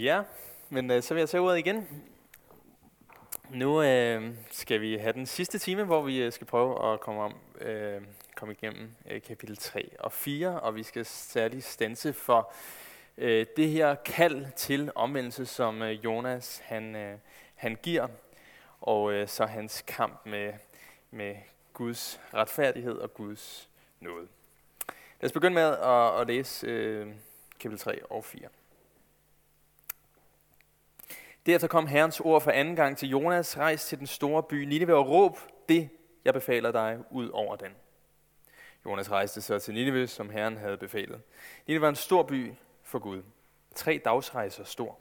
Ja, men øh, så vil jeg tage ordet igen. Nu øh, skal vi have den sidste time, hvor vi øh, skal prøve at komme, om, øh, komme igennem øh, kapitel 3 og 4, og vi skal særligt stanse for øh, det her kald til omvendelse, som øh, Jonas han, øh, han giver, og øh, så hans kamp med, med Guds retfærdighed og Guds nåde. Lad os begynde med at, at læse øh, kapitel 3 og 4. Derefter kom Herrens ord for anden gang til Jonas, rejs til den store by Nineve og råb det, jeg befaler dig, ud over den. Jonas rejste så til Nineve, som Herren havde befalet. Nineve var en stor by for Gud. Tre dagsrejser stor.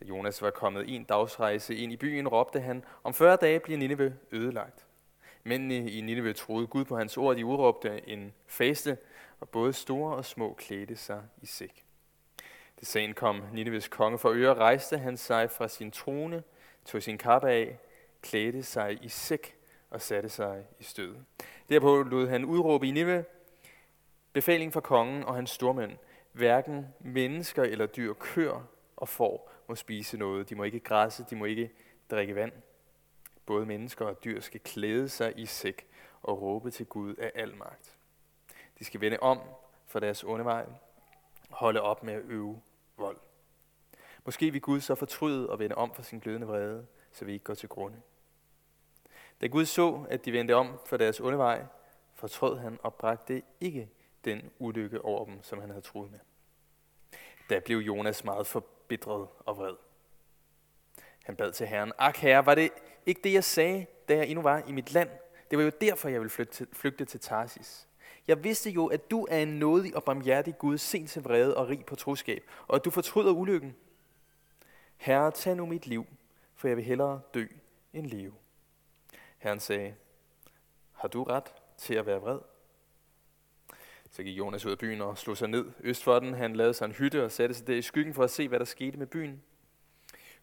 Da Jonas var kommet en dagsrejse ind i byen, råbte han, om 40 dage bliver Nineve ødelagt. Mændene i Nineve troede Gud på hans ord, de udråbte en faste, og både store og små klædte sig i sæk. Det sen kom Nineves konge for øre, rejste han sig fra sin trone, tog sin kappe af, klædte sig i sæk og satte sig i stød. Derpå lod han udråbe i Nive befaling fra kongen og hans stormænd. Hverken mennesker eller dyr, kør og får må spise noget. De må ikke græsse, de må ikke drikke vand. Både mennesker og dyr skal klæde sig i sæk og råbe til Gud af al magt. De skal vende om for deres onde vej, holde op med at øve vold. Måske vil Gud så fortryde og vende om for sin glødende vrede, så vi ikke går til grunde. Da Gud så, at de vendte om for deres onde vej, fortrød han og bragte ikke den ulykke over dem, som han havde troet med. Da blev Jonas meget forbitret og vred. Han bad til Herren, Ak herre, var det ikke det, jeg sagde, da jeg endnu var i mit land? Det var jo derfor, jeg ville flygte til, flygte til Tarsis. Jeg vidste jo, at du er en nådig og barmhjertig Gud, sent til vrede og rig på troskab, og at du fortryder ulykken. Herre, tag nu mit liv, for jeg vil hellere dø end leve. Herren sagde, har du ret til at være vred? Så gik Jonas ud af byen og slog sig ned øst for den. Han lavede sig en hytte og satte sig der i skyggen for at se, hvad der skete med byen.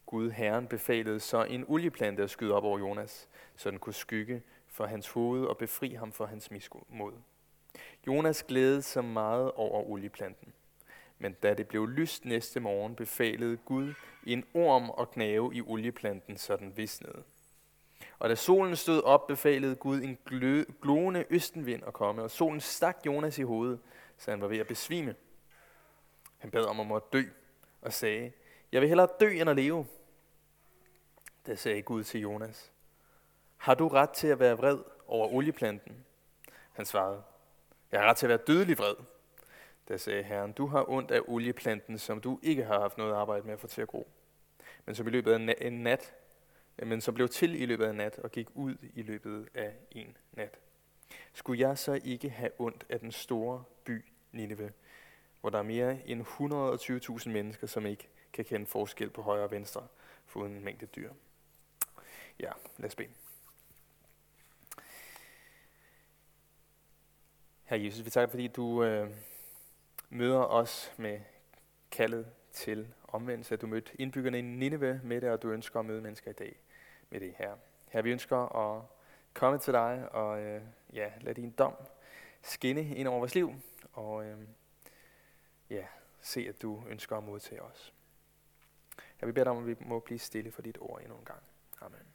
Gud, Herren, befalede så en olieplante at skyde op over Jonas, så den kunne skygge for hans hoved og befri ham for hans mismod. Jonas glædede sig meget over olieplanten. Men da det blev lyst næste morgen, befalede Gud en orm og knave i olieplanten, så den visnede. Og da solen stod op, befalede Gud en glående østenvind at komme, og solen stak Jonas i hovedet, så han var ved at besvime. Han bad om at måtte dø, og sagde, jeg vil hellere dø end at leve. Da sagde Gud til Jonas, har du ret til at være vred over olieplanten? Han svarede, jeg har ret til at være dødelig vred. Da sagde Herren, du har ondt af olieplanten, som du ikke har haft noget arbejde med at få til at gro. Men som i løbet af en nat, men som blev til i løbet af en nat og gik ud i løbet af en nat. Skulle jeg så ikke have ondt af den store by Nineve, hvor der er mere end 120.000 mennesker, som ikke kan kende forskel på højre og venstre, foruden en mængde dyr. Ja, lad os bede. Herre Jesus, vi takker, fordi du øh, møder os med kaldet til omvendelse, at du mødte indbyggerne i Nineve med det, og du ønsker at møde mennesker i dag med det her. Her vi ønsker at komme til dig og øh, ja, lade din dom skinne ind over vores liv, og øh, ja, se, at du ønsker at modtage os. Jeg vil bede dig om, at vi må blive stille for dit ord endnu en gang. Amen.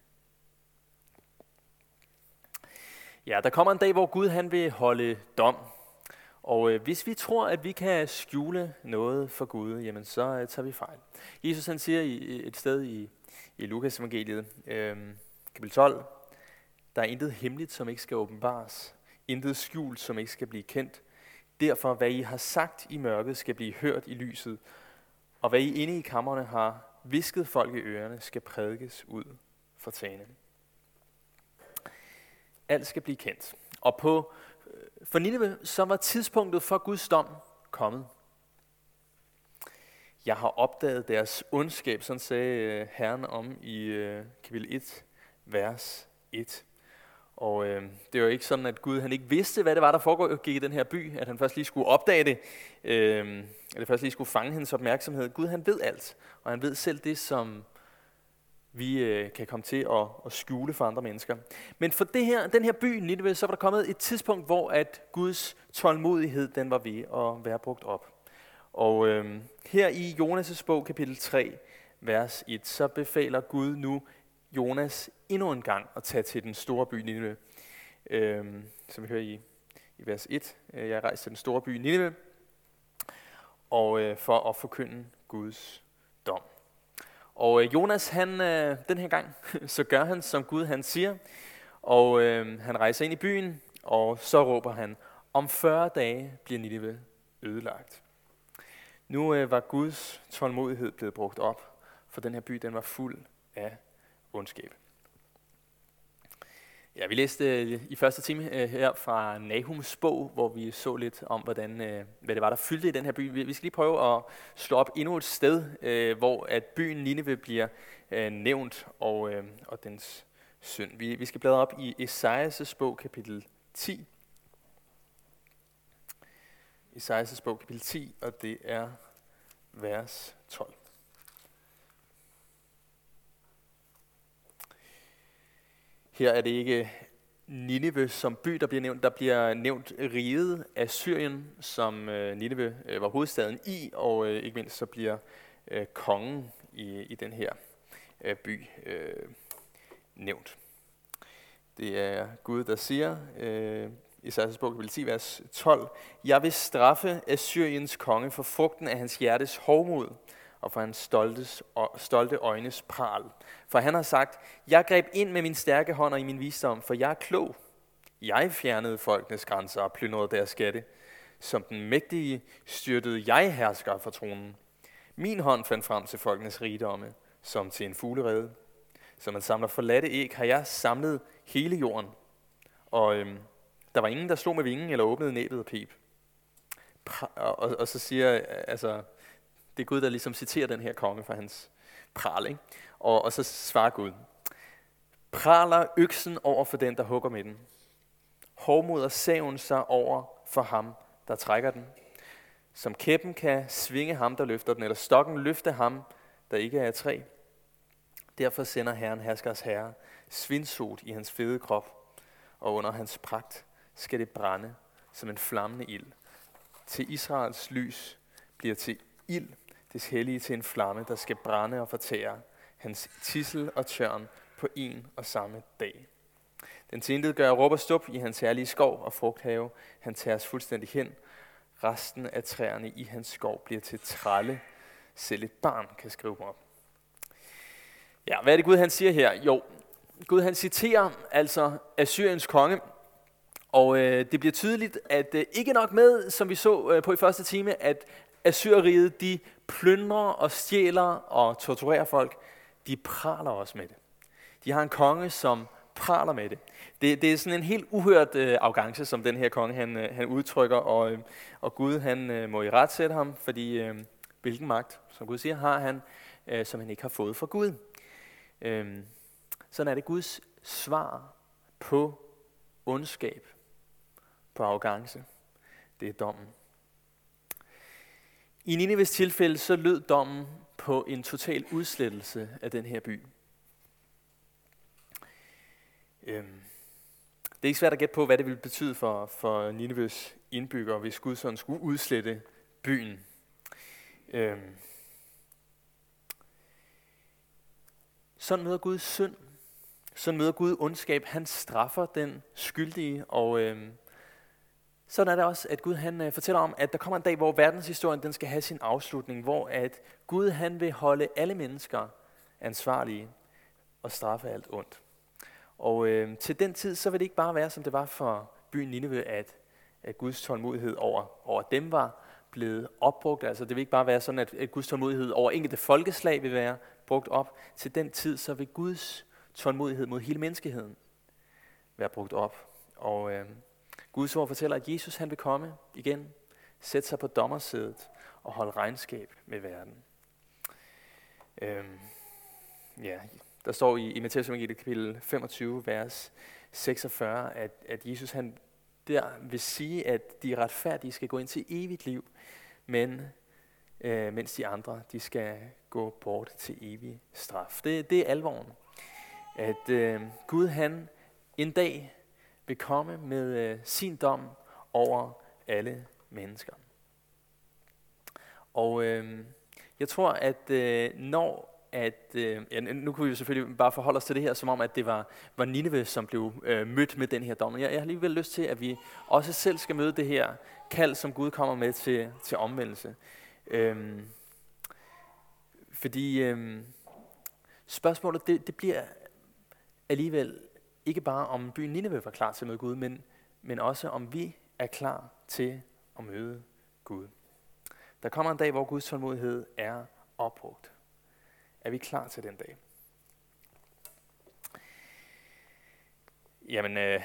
Ja, der kommer en dag, hvor Gud han vil holde dom. Og øh, hvis vi tror, at vi kan skjule noget for Gud, jamen så øh, tager vi fejl. Jesus han siger i, et sted i, i Lukas evangeliet, øh, kapitel 12, der er intet hemmeligt, som ikke skal åbenbares. Intet skjult, som ikke skal blive kendt. Derfor, hvad I har sagt i mørket, skal blive hørt i lyset. Og hvad I inde i kammerne har visket folk i ørerne, skal prædikes ud for tagene. Alt skal blive kendt. Og på øh, for Nineve, så var tidspunktet for Guds dom kommet. Jeg har opdaget deres ondskab, sådan sagde øh, Herren om i øh, kapitel 1, vers 1. Og øh, det var ikke sådan, at Gud han ikke vidste, hvad det var, der foregik i den her by, at han først lige skulle opdage det, øh, eller først lige skulle fange hendes opmærksomhed. Gud han ved alt, og han ved selv det, som vi øh, kan komme til at, at skjule for andre mennesker. Men for det her, den her by, Nineveh, så var der kommet et tidspunkt, hvor at Guds tålmodighed den var ved at være brugt op. Og øh, her i Jonas' bog, kapitel 3, vers 1, så befaler Gud nu Jonas endnu en gang at tage til den store by Nineveh. Øh, som vi hører i, i vers 1. Øh, jeg rejste til den store by Nineveh, og øh, for at forkynde Guds. Og øh, Jonas, han, øh, den her gang, så gør han, som Gud han siger, og øh, han rejser ind i byen, og så råber han, om 40 dage bliver Nineve ødelagt. Nu øh, var Guds tålmodighed blevet brugt op, for den her by den var fuld af ondskab. Ja, vi læste øh, i første time øh, her fra Nahums bog, hvor vi så lidt om, hvordan, øh, hvad det var, der fyldte i den her by. Vi, skal lige prøve at slå op endnu et sted, hvor at byen Nineve bliver nævnt, og, og dens synd. Vi, vi skal bladre op i Esajas bog, kapitel 10. Esajas bog, kapitel 10, og det er vers 12. Her er det ikke Nineve som by, der bliver nævnt. Der bliver nævnt riget af Syrien, som øh, Nineve øh, var hovedstaden i, og øh, ikke mindst så bliver øh, kongen i, i den her øh, by øh, nævnt. Det er Gud, der siger øh, i Isaias bog, kapitel 10, vers 12, Jeg vil straffe Assyriens konge for frugten af hans hjertes hovmod og for hans stoltes, stolte øjnes pral. For han har sagt, jeg greb ind med min stærke hånd og i min visdom, for jeg er klog. Jeg fjernede folkenes grænser og plyndrede deres skatte. Som den mægtige styrtede jeg hersker fra tronen. Min hånd fandt frem til folkenes rigdomme, som til en fuglerede. Som man samler forladte æg, har jeg samlet hele jorden. Og øhm, der var ingen, der slog med vingen eller åbnede næbet og pip. Og, og, og så siger altså, det er Gud, der ligesom citerer den her konge for hans pral. Ikke? Og, og så svarer Gud, praler øksen over for den, der hugger med den. Hårdmoder saven sig over for ham, der trækker den. Som kæppen kan svinge ham, der løfter den, eller stokken løfte ham, der ikke er træ. Derfor sender Herren herskers herre svindsot i hans fede krop, og under hans pragt skal det brænde som en flammende ild. Til Israels lys bliver til ild det hellige til en flamme, der skal brænde og fortære hans tissel og tørn på en og samme dag. Den tintet gør råb og stup i hans herlige skov og frugthave. Han tages fuldstændig hen. Resten af træerne i hans skov bliver til tralle. Selv et barn kan skrive op. Ja, hvad er det Gud han siger her? Jo, Gud han citerer altså Assyriens konge, og øh, det bliver tydeligt, at øh, ikke nok med, som vi så øh, på i første time, at Assyreriet, de plyndrer og stjæler og torturerer folk, de praler også med det. De har en konge, som praler med det. Det, det er sådan en helt uhørt øh, arrogance, som den her konge han, øh, han udtrykker, og, øh, og Gud han øh, må i ret sætte ham, fordi øh, hvilken magt, som Gud siger, har han, øh, som han ikke har fået fra Gud. Øh, sådan er det Guds svar på ondskab, på arrogance. Det er dommen. I Nineves tilfælde så lød dommen på en total udslettelse af den her by. Øhm, det er ikke svært at gætte på, hvad det ville betyde for, for Nineves indbyggere, hvis Gud sådan skulle udslette byen. Øhm, sådan møder Gud synd. Sådan møder Gud ondskab. Han straffer den skyldige, og øhm, sådan er det også, at Gud han øh, fortæller om, at der kommer en dag, hvor verdenshistorien den skal have sin afslutning, hvor at Gud han vil holde alle mennesker ansvarlige og straffe alt ondt. Og øh, til den tid, så vil det ikke bare være, som det var for byen Nineve, at, at Guds tålmodighed over, over dem var blevet opbrugt. Altså det vil ikke bare være sådan, at, at Guds tålmodighed over enkelte folkeslag vil være brugt op. Til den tid, så vil Guds tålmodighed mod hele menneskeheden være brugt op. Og øh, Guds ord fortæller, at Jesus han vil komme igen, sætte sig på dommersædet og holde regnskab med verden. Øhm, ja, der står i, i Matthæus evangeliet kapitel 25, vers 46, at, at Jesus han der vil sige, at de retfærdige skal gå ind til evigt liv, men øh, mens de andre, de skal gå bort til evig straf. Det, det er alvoren. At øh, Gud han en dag vil komme med øh, sin dom over alle mennesker. Og øh, jeg tror, at øh, når at, øh, ja, nu kunne vi jo selvfølgelig bare forholde os til det her, som om, at det var, var Nineve, som blev øh, mødt med den her dom. Jeg, jeg har alligevel lyst til, at vi også selv skal møde det her kald, som Gud kommer med til, til omvendelse. Øh, fordi øh, spørgsmålet, det, det bliver alligevel ikke bare om byen Nineve var klar til at møde Gud, men, men også om vi er klar til at møde Gud. Der kommer en dag, hvor Guds tålmodighed er opbrugt. Er vi klar til den dag? Jamen, øh,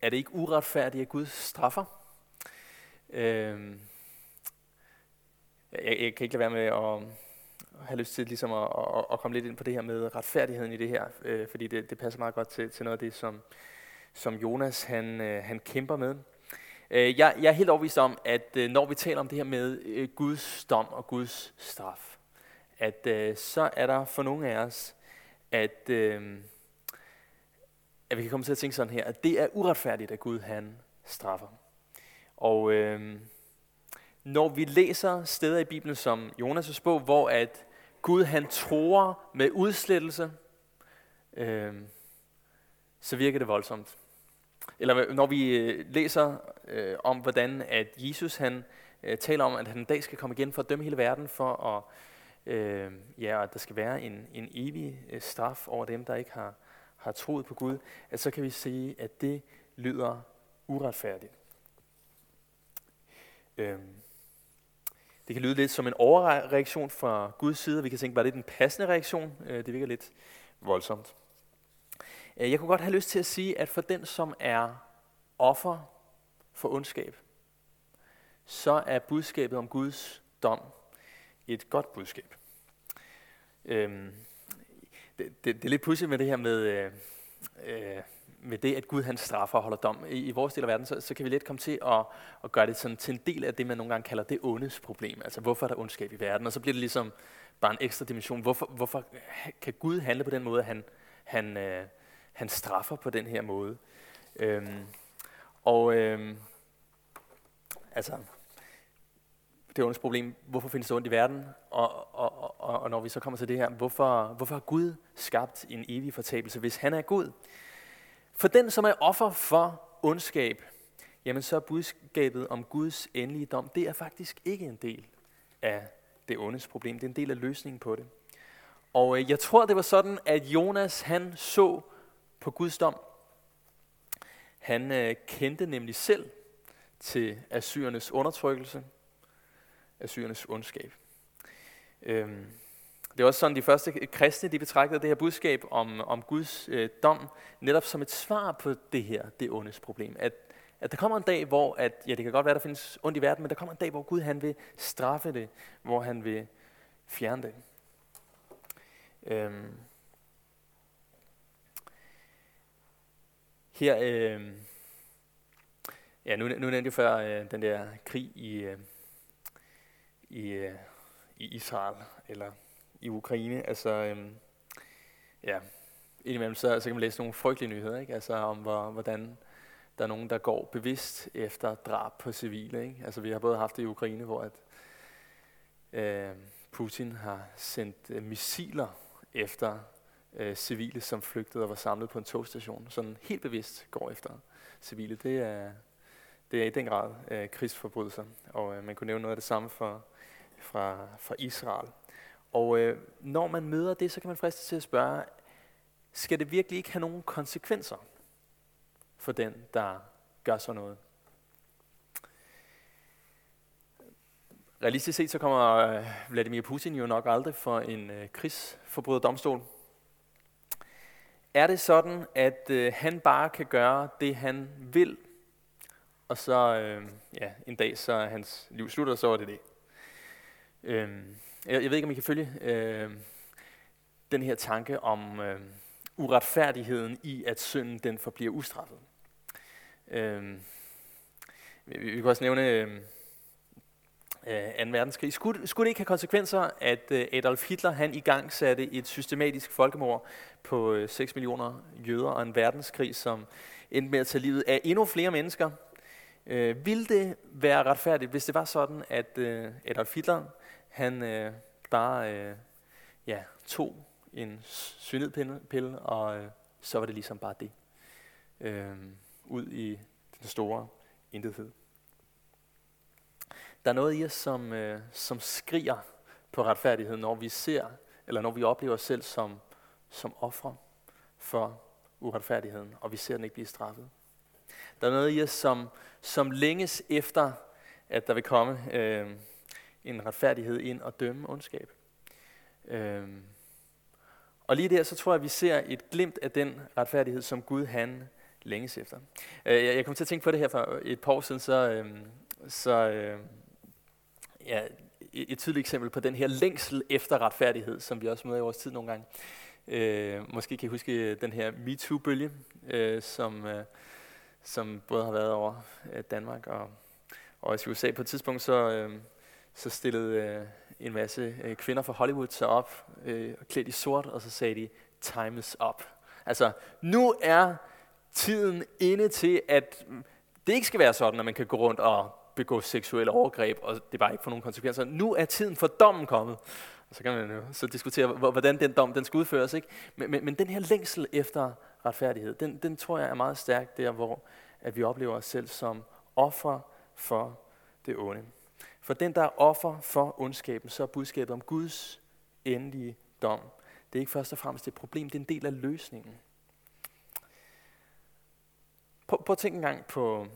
er det ikke uretfærdigt, at Gud straffer? Øh, jeg, jeg kan ikke lade være med at have lyst til ligesom at, at, at komme lidt ind på det her med retfærdigheden i det her, øh, fordi det, det passer meget godt til, til noget af det, som, som Jonas han, øh, han kæmper med. Øh, jeg, jeg er helt overbevist om, at øh, når vi taler om det her med øh, Guds dom og Guds straf, at øh, så er der for nogle af os, at, øh, at vi kan komme til at tænke sådan her, at det er uretfærdigt, at Gud han straffer. Og øh, når vi læser steder i Bibelen som Jonas' bog, hvor at Gud han tror med udslettelse, øh, så virker det voldsomt. Eller når vi øh, læser øh, om, hvordan at Jesus han øh, taler om, at han en dag skal komme igen for at dømme hele verden, for at øh, ja, at der skal være en, en evig øh, straf over dem, der ikke har, har troet på Gud, at så kan vi sige, at det lyder uretfærdigt. Øh, det kan lyde lidt som en overreaktion fra Guds side, vi kan tænke, var det en passende reaktion? Øh, det virker lidt voldsomt. Øh, jeg kunne godt have lyst til at sige, at for den, som er offer for ondskab, så er budskabet om Guds dom et godt budskab. Øhm, det, det, det er lidt pudsigt med det her med, øh, øh, med det, at Gud han straffer og holder dom. I, i vores del af verden, så, så kan vi let komme til at, at gøre det sådan, til en del af det, man nogle gange kalder det ondes problem. Altså, hvorfor er der ondskab i verden? Og så bliver det ligesom bare en ekstra dimension. Hvorfor, hvorfor kan Gud handle på den måde, at han, han, øh, han straffer på den her måde? Øhm, og øhm, altså, det ondes problem, hvorfor findes det ondt i verden? Og, og, og, og når vi så kommer til det her, hvorfor, hvorfor har Gud skabt en evig fortabelse, hvis han er Gud? For den, som er offer for ondskab, jamen så er budskabet om Guds endelige dom, det er faktisk ikke en del af det ondes problem. Det er en del af løsningen på det. Og øh, jeg tror, det var sådan, at Jonas han så på Guds dom. Han øh, kendte nemlig selv til assyrernes undertrykkelse assyrernes ondskab. Øhm, det er også sådan, de første kristne de betragtede det her budskab om, om Guds øh, dom netop som et svar på det her, det ondes problem. At, at der kommer en dag, hvor, at, ja, det kan godt være, der findes ondt i verden, men der kommer en dag, hvor Gud han vil straffe det, hvor han vil fjerne det. Øhm, her, øh, ja, nu, nu nævnte jeg før øh, den der krig i, øh, i, øh, i Israel eller i Ukraine. Altså, øhm, ja, indimellem så, så kan man læse nogle frygtelige nyheder, ikke? Altså om hvor, hvordan der er nogen, der går bevidst efter drab på civile. Ikke? Altså vi har både haft det i Ukraine, hvor at, øh, Putin har sendt øh, missiler efter øh, civile, som flygtede og var samlet på en togstation. Sådan helt bevidst går efter civile. Det er, det er i den grad øh, krigsforbrydelser. Og øh, man kunne nævne noget af det samme for fra, fra Israel. Og øh, når man møder det, så kan man friste til at spørge, skal det virkelig ikke have nogen konsekvenser for den, der gør sådan noget? Realistisk set så kommer øh, Vladimir Putin jo nok aldrig for en øh, krigsforbryderdomstol. Er det sådan, at øh, han bare kan gøre det, han vil, og så øh, ja, en dag så er hans liv slutter, så er det det? Øh, jeg, jeg ved ikke, om I kan følge øh, den her tanke om øh, uretfærdigheden i, at synden den forbliver ustraffet. Øh, vi, vi kan også nævne øh, øh 2. verdenskrig. Skulle, skulle det ikke have konsekvenser, at øh, Adolf Hitler han i gang satte et systematisk folkemord på øh, 6 millioner jøder og en verdenskrig, som endte med at tage livet af endnu flere mennesker, Øh, ville det være retfærdigt, hvis det var sådan, at øh, Adolf Hitler, han øh, bare øh, ja, tog en synedpille, og øh, så var det ligesom bare det. Øh, ud i den store intethed. Der er noget i os, som, øh, som skriger på retfærdighed, når vi ser, eller når vi oplever os selv som, som ofre for uretfærdigheden, og vi ser den ikke blive straffet. Der er noget i os, som, som længes efter, at der vil komme øh, en retfærdighed ind og dømme ondskab. Øhm. og lige der, så tror jeg, at vi ser et glimt af den retfærdighed, som Gud han længes efter. Øh, jeg kom til at tænke på det her for et par år siden, så, øh, så øh, ja, et tydeligt eksempel på den her længsel efter retfærdighed, som vi også møder i vores tid nogle gange. Øh, måske kan I huske den her MeToo-bølge, øh, som, øh, som både har været over øh, Danmark og, og også i USA. På et tidspunkt så, øh, så stillede øh, en masse øh, kvinder fra Hollywood sig op, øh, klædt i sort, og så sagde de, time is up. Altså, nu er tiden inde til, at det ikke skal være sådan, at man kan gå rundt og begå seksuelle overgreb, og det bare ikke får nogen konsekvenser. Nu er tiden for dommen kommet. Og så kan man jo så diskutere, hvordan den dom den skal udføres. Ikke? Men, men, men den her længsel efter retfærdighed, den, den tror jeg er meget stærk der, hvor at vi oplever os selv som offer for det onde. For den, der er offer for ondskaben, så er budskabet om Guds endelige dom. Det er ikke først og fremmest et problem, det er en del af løsningen. Prøv, prøv at tænke en gang på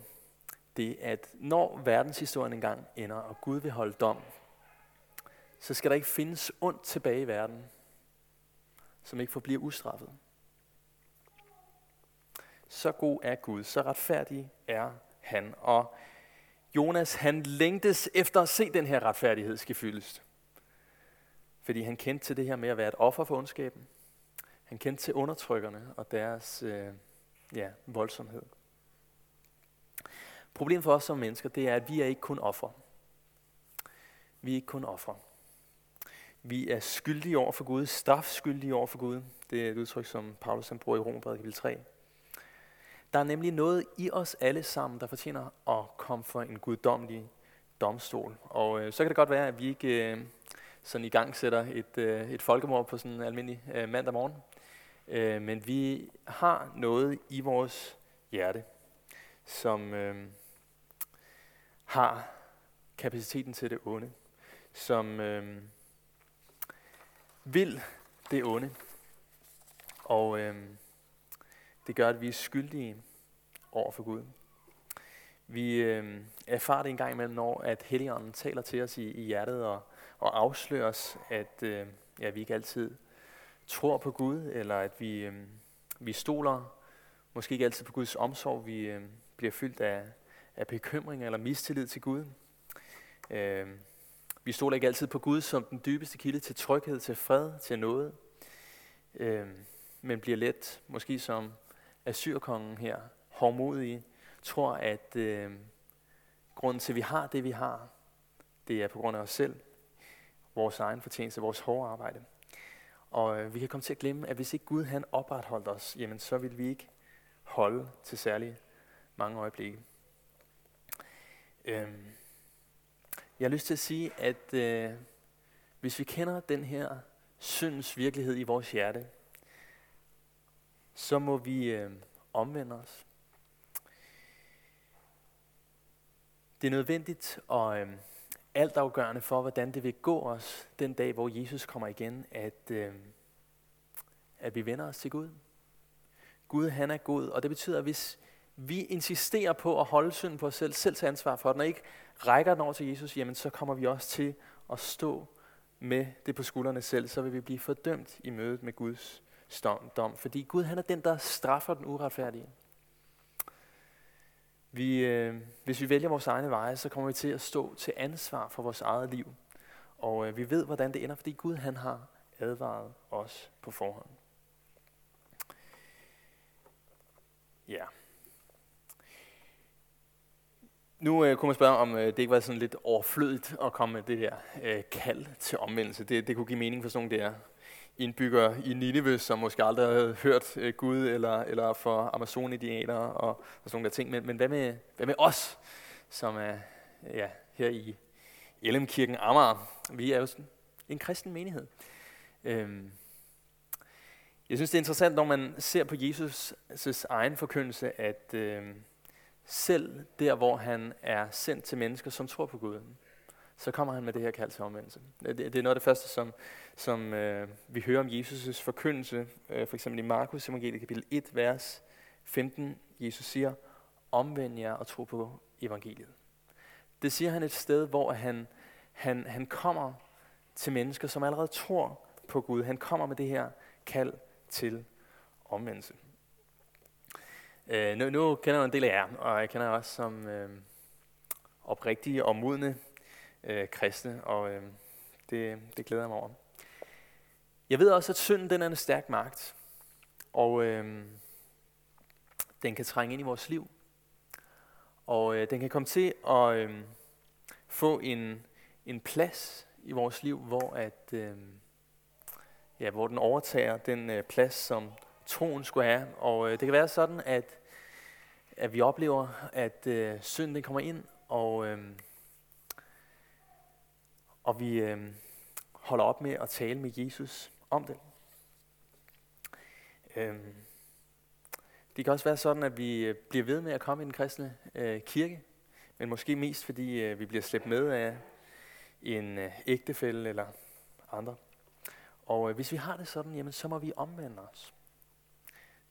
det, at når verdenshistorien engang ender, og Gud vil holde dom, så skal der ikke findes ondt tilbage i verden, som ikke forbliver ustraffet. Så god er Gud, så retfærdig er han. Og Jonas, han længtes efter at se den her retfærdighed skal fyldes. Fordi han kendte til det her med at være et offer for ondskaben. Han kendte til undertrykkerne og deres øh, ja, voldsomhed. Problemet for os som mennesker, det er, at vi er ikke kun ofre. Vi er ikke kun ofre. Vi er skyldige over for Gud, strafskyldige over for Gud. Det er et udtryk, som Paulus han bruger i Romerbrevet kapitel 3. Der er nemlig noget i os alle sammen, der fortjener at komme for en guddommelig domstol. Og øh, så kan det godt være, at vi ikke øh, sådan i gang sætter et, øh, et folkemord på sådan en almindelig øh, mandag morgen. Øh, men vi har noget i vores hjerte, som øh, har kapaciteten til det onde, som øh, vil det onde. Og øh, det gør, at vi er skyldige over for Gud. Vi øh, erfarer det en gang imellem, når at Helligånden taler til os i, i hjertet og, og afslører os, at øh, ja, vi ikke altid tror på Gud, eller at vi, øh, vi stoler måske ikke altid på Guds omsorg. Vi øh, bliver fyldt af, af bekymring eller mistillid til Gud. Øh, vi stoler ikke altid på Gud som den dybeste kilde til tryghed, til fred, til noget, øh, men bliver let, måske som Assyrkongen her, hårdmodige, tror, at øh, grunden til, at vi har det, vi har, det er på grund af os selv, vores egen fortjeneste, vores hårde arbejde. Og øh, vi kan komme til at glemme, at hvis ikke Gud han opretholdt os, jamen så vil vi ikke holde til særlig mange øjeblikke. Øhm, jeg har lyst til at sige, at øh, hvis vi kender den her syndens virkelighed i vores hjerte, så må vi øh, omvende os. Det er nødvendigt og øh, altafgørende for, hvordan det vil gå os den dag, hvor Jesus kommer igen, at, øh, at vi vender os til Gud. Gud han er god, og det betyder, at hvis vi insisterer på at holde synden på os selv, selv tage ansvar for den, og ikke rækker den over til Jesus, jamen så kommer vi også til at stå med det på skuldrene selv, så vil vi blive fordømt i mødet med Guds dom. Fordi Gud han er den, der straffer den uretfærdige. Vi, øh, hvis vi vælger vores egne veje, så kommer vi til at stå til ansvar for vores eget liv. Og øh, vi ved, hvordan det ender, fordi Gud han har advaret os på forhånd. Ja. Nu øh, kunne man spørge, om øh, det ikke var sådan lidt overflødigt at komme med det der øh, kald til omvendelse. Det, det kunne give mening for sådan nogle der indbyggere i Nineveh, som måske aldrig havde hørt øh, Gud, eller, eller for amazonidianere og, og sådan nogle der ting. Men, men hvad, med, hvad med os, som er ja, her i Ellemkirken Amager? Vi er jo en kristen menighed. Øhm, jeg synes, det er interessant, når man ser på Jesus' egen forkyndelse, at øh, selv der, hvor han er sendt til mennesker, som tror på Gud, så kommer han med det her kald til omvendelse. Det, det er noget af det første, som, som øh, vi hører om Jesus' forkyndelse, øh, for eksempel i Markus evangeliet kapitel 1, vers 15. Jesus siger, omvend jer og tro på evangeliet. Det siger han et sted, hvor han, han, han kommer til mennesker, som allerede tror på Gud. Han kommer med det her kald til omvendelse. Øh, nu, nu kender jeg en del af jer, og jeg kender jer også som øh, oprigtige og modne øh, kristne, og øh, det, det glæder jeg mig over. Jeg ved også, at synden den er en stærk magt, og øh, den kan trænge ind i vores liv. Og øh, den kan komme til at øh, få en, en plads i vores liv, hvor at øh, ja, hvor den overtager den øh, plads, som troen skulle have. Og øh, det kan være sådan, at, at vi oplever, at øh, synden kommer ind, og, øh, og vi øh, holder op med at tale med Jesus om det. Øh, det kan også være sådan, at vi øh, bliver ved med at komme i den kristne øh, kirke, men måske mest fordi øh, vi bliver slæbt med af en øh, ægtefælle eller andre. Og øh, hvis vi har det sådan, jamen, så må vi omvende os.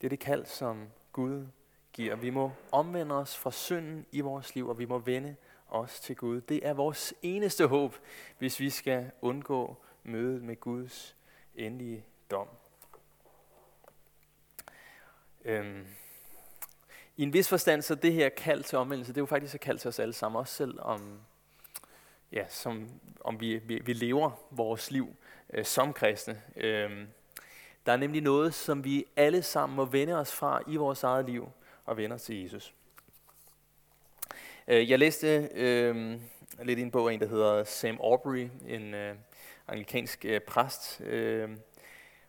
Det er det kald, som Gud giver. Vi må omvende os fra synden i vores liv, og vi må vende os til Gud. Det er vores eneste håb, hvis vi skal undgå mødet med Guds endelige dom. Øhm. I en vis forstand, så det her kald til omvendelse, det er jo faktisk et kald til os alle sammen, også selv om, ja, som, om vi, vi, vi lever vores liv øh, som kristne. Øhm. der er nemlig noget, som vi alle sammen må vende os fra i vores eget liv og vende os til Jesus. Øh, jeg læste øh, lidt i en bog af en, der hedder Sam Aubrey, en øh, anglikansk øh, præst. Øh,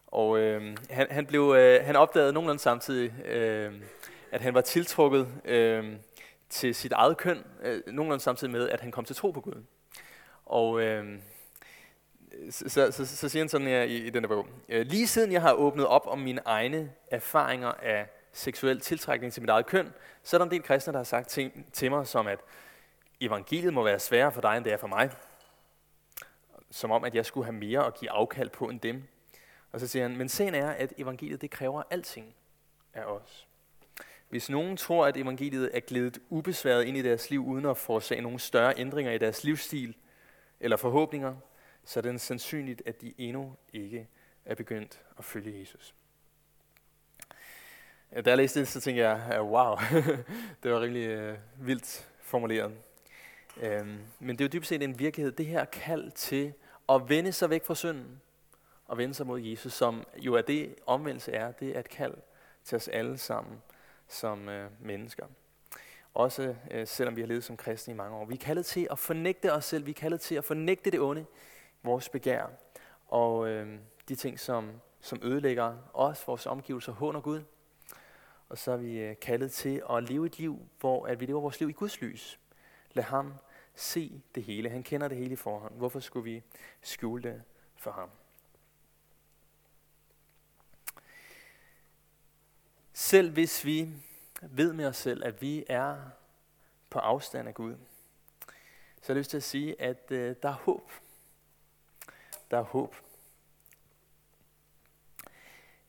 og øh, han, han, blev, øh, han opdagede nogenlunde samtidig, øh, at han var tiltrukket øh, til sit eget køn, øh, nogenlunde samtidig med, at han kom til tro på Gud. Og øh, så, så, så, så siger han sådan her i, i denne bog. Øh, lige siden jeg har åbnet op om mine egne erfaringer af seksuel tiltrækning til mit eget køn, så er der en del kristne, der har sagt ting til mig, som at evangeliet må være sværere for dig, end det er for mig. Som om, at jeg skulle have mere at give afkald på end dem. Og så siger han, men sagen er, at evangeliet det kræver alting af os. Hvis nogen tror, at evangeliet er glædet ubesværet ind i deres liv, uden at forårsage nogle større ændringer i deres livsstil eller forhåbninger, så er det sandsynligt, at de endnu ikke er begyndt at følge Jesus. Da jeg læste det, så tænkte jeg, wow, det var rimelig øh, vildt formuleret. Øhm, men det er jo dybest set en virkelighed, det her kald til at vende sig væk fra synden og vende sig mod Jesus, som jo er det omvendelse er, det er et kald til os alle sammen som øh, mennesker. Også øh, selvom vi har levet som kristne i mange år. Vi er kaldet til at fornægte os selv, vi er kaldet til at fornægte det onde, vores begær og øh, de ting, som, som ødelægger os, vores omgivelser, håner Gud. Og så er vi øh, kaldet til at leve et liv, hvor at vi lever vores liv i Guds lys. Lad ham se det hele. Han kender det hele i forhånd. Hvorfor skulle vi skjule det for ham? Selv hvis vi ved med os selv, at vi er på afstand af Gud, så har jeg lyst til at sige, at øh, der er håb der er håb.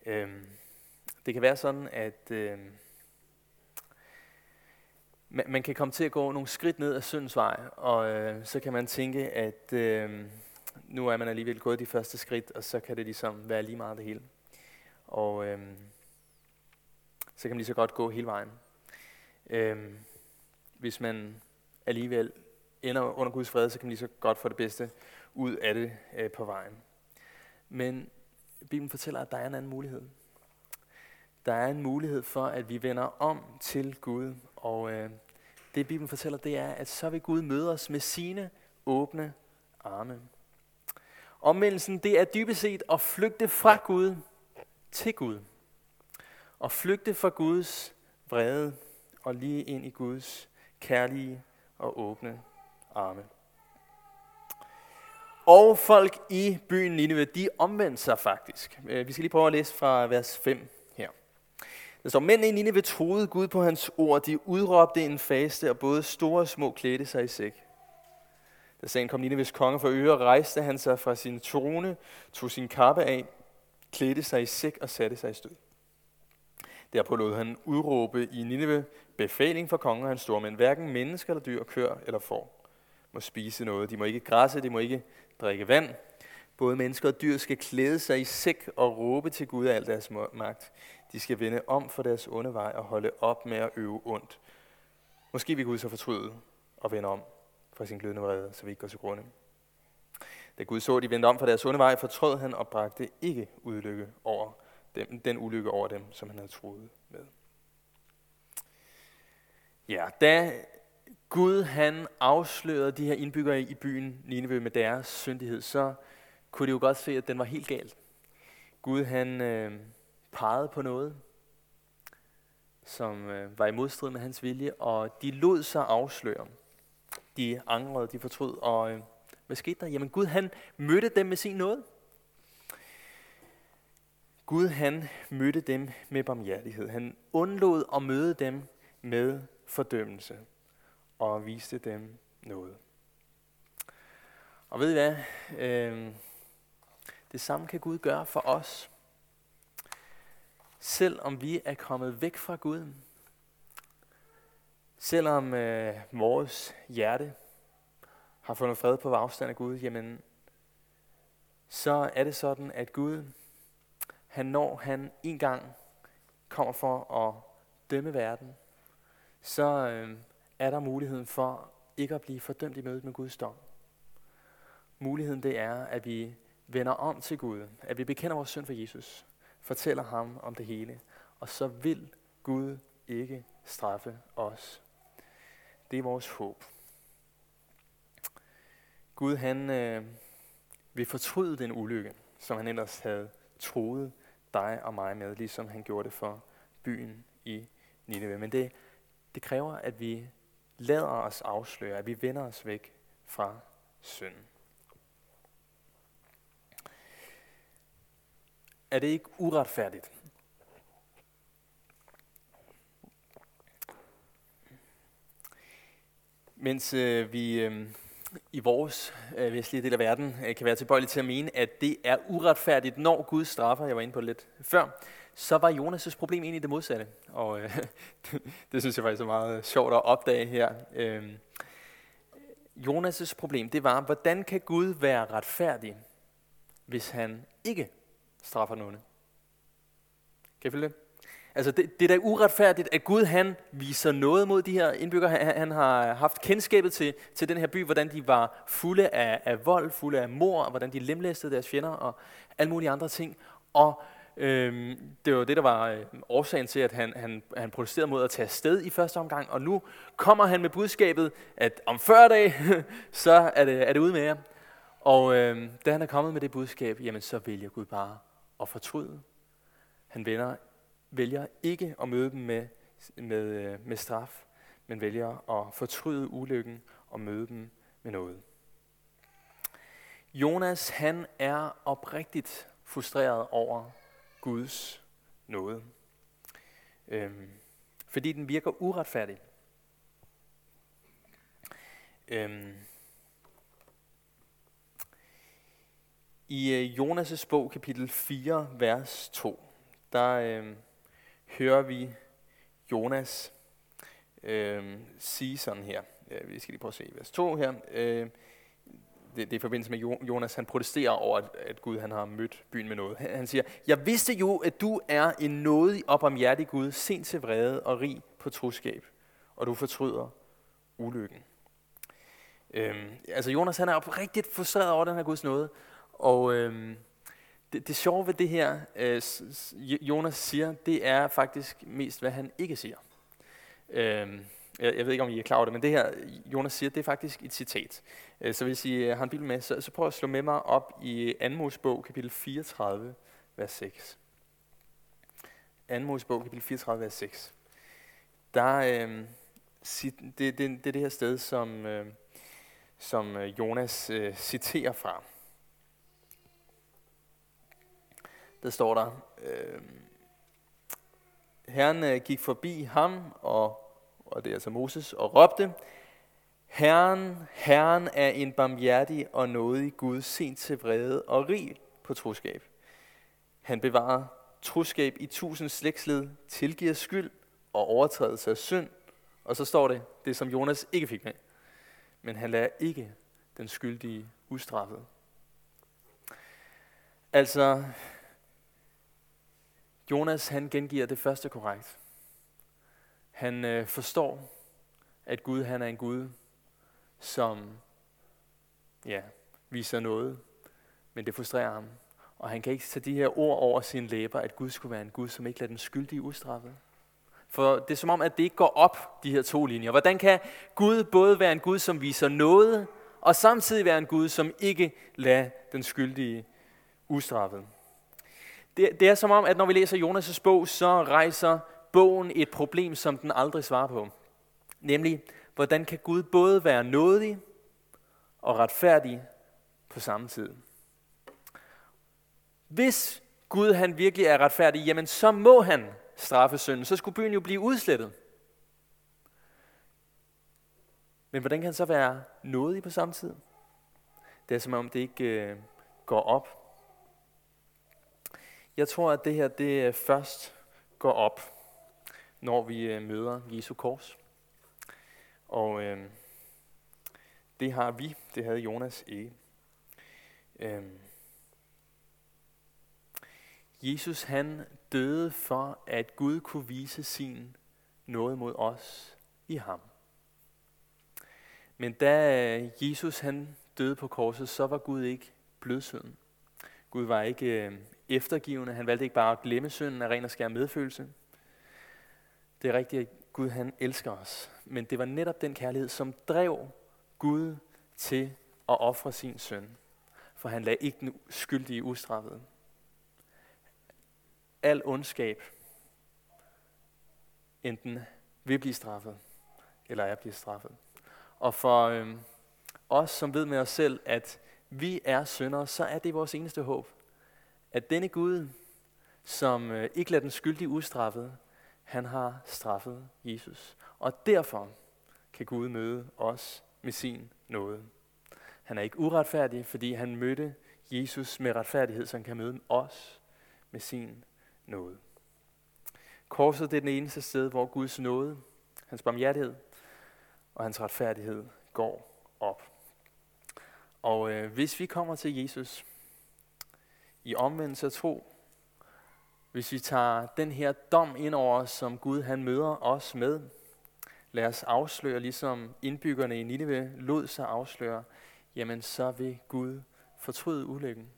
Øhm, det kan være sådan, at øh, man, man kan komme til at gå nogle skridt ned ad syndens vej, og øh, så kan man tænke, at øh, nu er man alligevel gået de første skridt, og så kan det ligesom være lige meget det hele. Og øh, så kan man lige så godt gå hele vejen. Øh, hvis man alligevel ender under Guds fred, så kan man lige så godt få det bedste ud af det øh, på vejen. Men Bibelen fortæller, at der er en anden mulighed. Der er en mulighed for, at vi vender om til Gud. Og øh, det Bibelen fortæller, det er, at så vil Gud møde os med sine åbne arme. Omvendelsen, det er dybest set at flygte fra Gud til Gud. Og flygte fra Guds vrede og lige ind i Guds kærlige og åbne arme. Og folk i byen Nineve, de omvendte sig faktisk. Øh, vi skal lige prøve at læse fra vers 5. Der står, mændene i Nineve troede Gud på hans ord. De udråbte en faste, og både store og små klædte sig i sæk. Da sagen kom Nineves konge for øre, rejste han sig fra sin trone, tog sin kappe af, klædte sig i sæk og satte sig i stød. Derpå lod han udråbe i Nineve befaling for kongen og hans stormænd. Hverken mennesker eller dyr, kør eller får må spise noget. De må ikke græsse, de må ikke drikke vand. Både mennesker og dyr skal klæde sig i sæk og råbe til Gud af al deres magt. De skal vende om for deres onde vej og holde op med at øve ondt. Måske vil Gud så fortryde og vende om fra sin glødende vrede, så vi ikke går til grunde. Da Gud så, at de vendte om fra deres onde vej, fortrød han og bragte ikke ulykke over dem, den ulykke over dem, som han havde troet med. Ja, da Gud han afslørede de her indbyggere i byen Nineve med deres syndighed, så kunne de jo godt se, at den var helt galt. Gud han øh, pegede på noget, som øh, var i modstrid med hans vilje, og de lod sig afsløre. De angrede, de fortrød, og øh, hvad skete der? Jamen Gud han mødte dem med sin nåde. Gud han mødte dem med barmhjertighed. Han undlod at møde dem med fordømmelse og viste dem noget. Og ved I hvad? Øh, det samme kan Gud gøre for os. Selvom vi er kommet væk fra Gud, selvom øh, vores hjerte har fundet fred på afstand af Gud, jamen, så er det sådan, at Gud, han når han en gang kommer for at dømme verden, så øh, er der muligheden for ikke at blive fordømt i mødet med Guds dom. Muligheden det er, at vi vender om til Gud, at vi bekender vores synd for Jesus, fortæller ham om det hele, og så vil Gud ikke straffe os. Det er vores håb. Gud han øh, vil fortryde den ulykke, som han ellers havde troet dig og mig med, ligesom han gjorde det for byen i Nineve. Men det, det kræver, at vi lader os afsløre, at vi vender os væk fra synd. Er det ikke uretfærdigt? Mens øh, vi øh, i vores øh, vestlige del af verden øh, kan være tilbøjelige til at mene, at det er uretfærdigt, når Gud straffer, jeg var inde på det lidt før, så var Jonas' problem egentlig det modsatte. Og øh, det, det synes jeg faktisk er meget sjovt at opdage her. Øh, Jonas' problem, det var, hvordan kan Gud være retfærdig, hvis han ikke straffer nogen? Kan I følge det? Altså det, det er da uretfærdigt, at Gud han viser noget mod de her indbyggere. Han, han har haft kendskabet til, til den her by, hvordan de var fulde af, af vold, fulde af mor, og hvordan de lemlæstede deres fjender og alle mulige andre ting. Og Øhm, det var det, der var øh, årsagen til, at han, han, han protesterede mod at tage afsted i første omgang, og nu kommer han med budskabet, at om 40 dage, så er det, er det ude med jer. Og øhm, da han er kommet med det budskab, jamen så vælger Gud bare at fortryde. Han vender, vælger ikke at møde dem med, med, øh, med straf, men vælger at fortryde ulykken og møde dem med noget. Jonas, han er oprigtigt frustreret over Guds nåde. Øhm, fordi den virker uretfærdig. Øhm, I øh, Jonas' bog, kapitel 4, vers 2, der øh, hører vi Jonas øh, sige sådan her. Vi skal lige prøve at se vers 2 her. Øh, det, det er i forbindelse med Jonas, han protesterer over, at, at Gud han har mødt byen med noget. Han, han siger, jeg vidste jo, at du er en nådig og barmhjertig Gud, sent til vrede og rig på troskab, og du fortryder ulykken. Øhm, altså Jonas han er oprigtigt frustreret over den her Guds nåde, og øhm, det, det sjove ved det her, øh, Jonas siger, det er faktisk mest, hvad han ikke siger. Øhm, Jeg, jeg ved ikke, om I er klar over det, men det her, Jonas siger, det er faktisk et citat. Øh, så hvis I øh, har en bil med, så, så prøv at slå med mig op i 2. Mosebog, kapitel 34, vers 6. 2. Mosebog, kapitel 34, vers 6. Der, øh, det, det, det er det her sted, som, øhm, øh, som Jonas øh, citerer fra. Der står der, øh, Herren øh, gik forbi ham, og, og det er altså Moses, og råbte, Herren, Herren er en barmhjertig og nådig Gud, sent til vrede og rig på troskab. Han bevarer troskab i tusind slægtsled, tilgiver skyld og overtrædelse af synd. Og så står det, det som Jonas ikke fik med. Men han lader ikke den skyldige ustraffet. Altså, Jonas han gengiver det første korrekt. Han øh, forstår, at Gud han er en Gud, som ja, viser noget, men det frustrerer ham. Og han kan ikke tage de her ord over sine læber, at Gud skulle være en Gud, som ikke lader den skyldige ustraffet. For det er som om, at det ikke går op, de her to linjer. Hvordan kan Gud både være en Gud, som viser noget, og samtidig være en Gud, som ikke lader den skyldige ustraffet? Det, det er som om, at når vi læser Jonas' bog, så rejser bogen et problem, som den aldrig svarer på. Nemlig, hvordan kan Gud både være nådig og retfærdig på samme tid? Hvis Gud han virkelig er retfærdig, jamen så må han straffe synden. Så skulle byen jo blive udslettet. Men hvordan kan han så være nådig på samme tid? Det er som om det ikke øh, går op jeg tror, at det her det øh, først går op, når vi øh, møder Jesu kors. Og øh, det har vi, det havde Jonas ikke. Øh, Jesus han døde for, at Gud kunne vise sin noget mod os i ham. Men da øh, Jesus han døde på korset, så var Gud ikke blødsøden. Gud var ikke øh, eftergivende. Han valgte ikke bare at glemme synden af ren og skær medfølelse. Det er rigtigt, at Gud han elsker os. Men det var netop den kærlighed, som drev Gud til at ofre sin søn. For han lagde ikke den skyldige ustraffet. Al ondskab enten vil blive straffet, eller er blevet straffet. Og for øh, os, som ved med os selv, at vi er syndere, så er det vores eneste håb at denne Gud, som øh, ikke lader den skyldige ustraffet, han har straffet Jesus. Og derfor kan Gud møde os med sin nåde. Han er ikke uretfærdig, fordi han mødte Jesus med retfærdighed, så han kan møde os med sin nåde. Korset det er den eneste sted, hvor Guds nåde, hans barmhjertighed og hans retfærdighed går op. Og øh, hvis vi kommer til Jesus, i omvendelse af tro, hvis vi tager den her dom ind over os, som Gud han møder os med, lad os afsløre, ligesom indbyggerne i Nineve lod sig afsløre, jamen så vil Gud fortryde ulykken.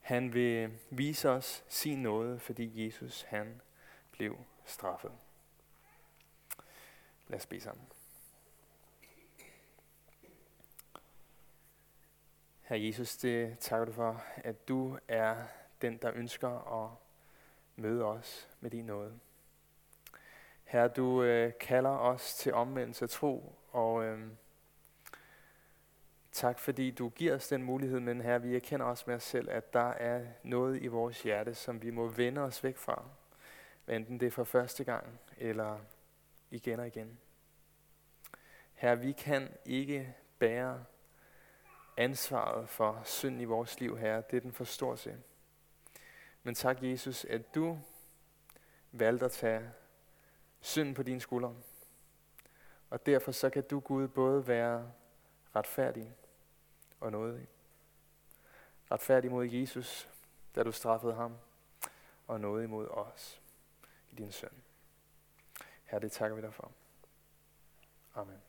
Han vil vise os sin nåde, fordi Jesus han blev straffet. Lad os bede sammen. Herre Jesus, det takker du for, at du er den, der ønsker at møde os med din nåde. Herre, du øh, kalder os til omvendelse af tro, og øh, tak fordi du giver os den mulighed, men herre, vi erkender også med os selv, at der er noget i vores hjerte, som vi må vende os væk fra. Enten det er for første gang, eller igen og igen. Herre, vi kan ikke bære ansvaret for synd i vores liv, Herre, det er den for stor til. Men tak, Jesus, at du valgte at tage synd på dine skuldre. Og derfor så kan du, Gud, både være retfærdig og nådig. Retfærdig mod Jesus, da du straffede ham, og nådig mod os i din søn. Herre, det takker vi dig for. Amen.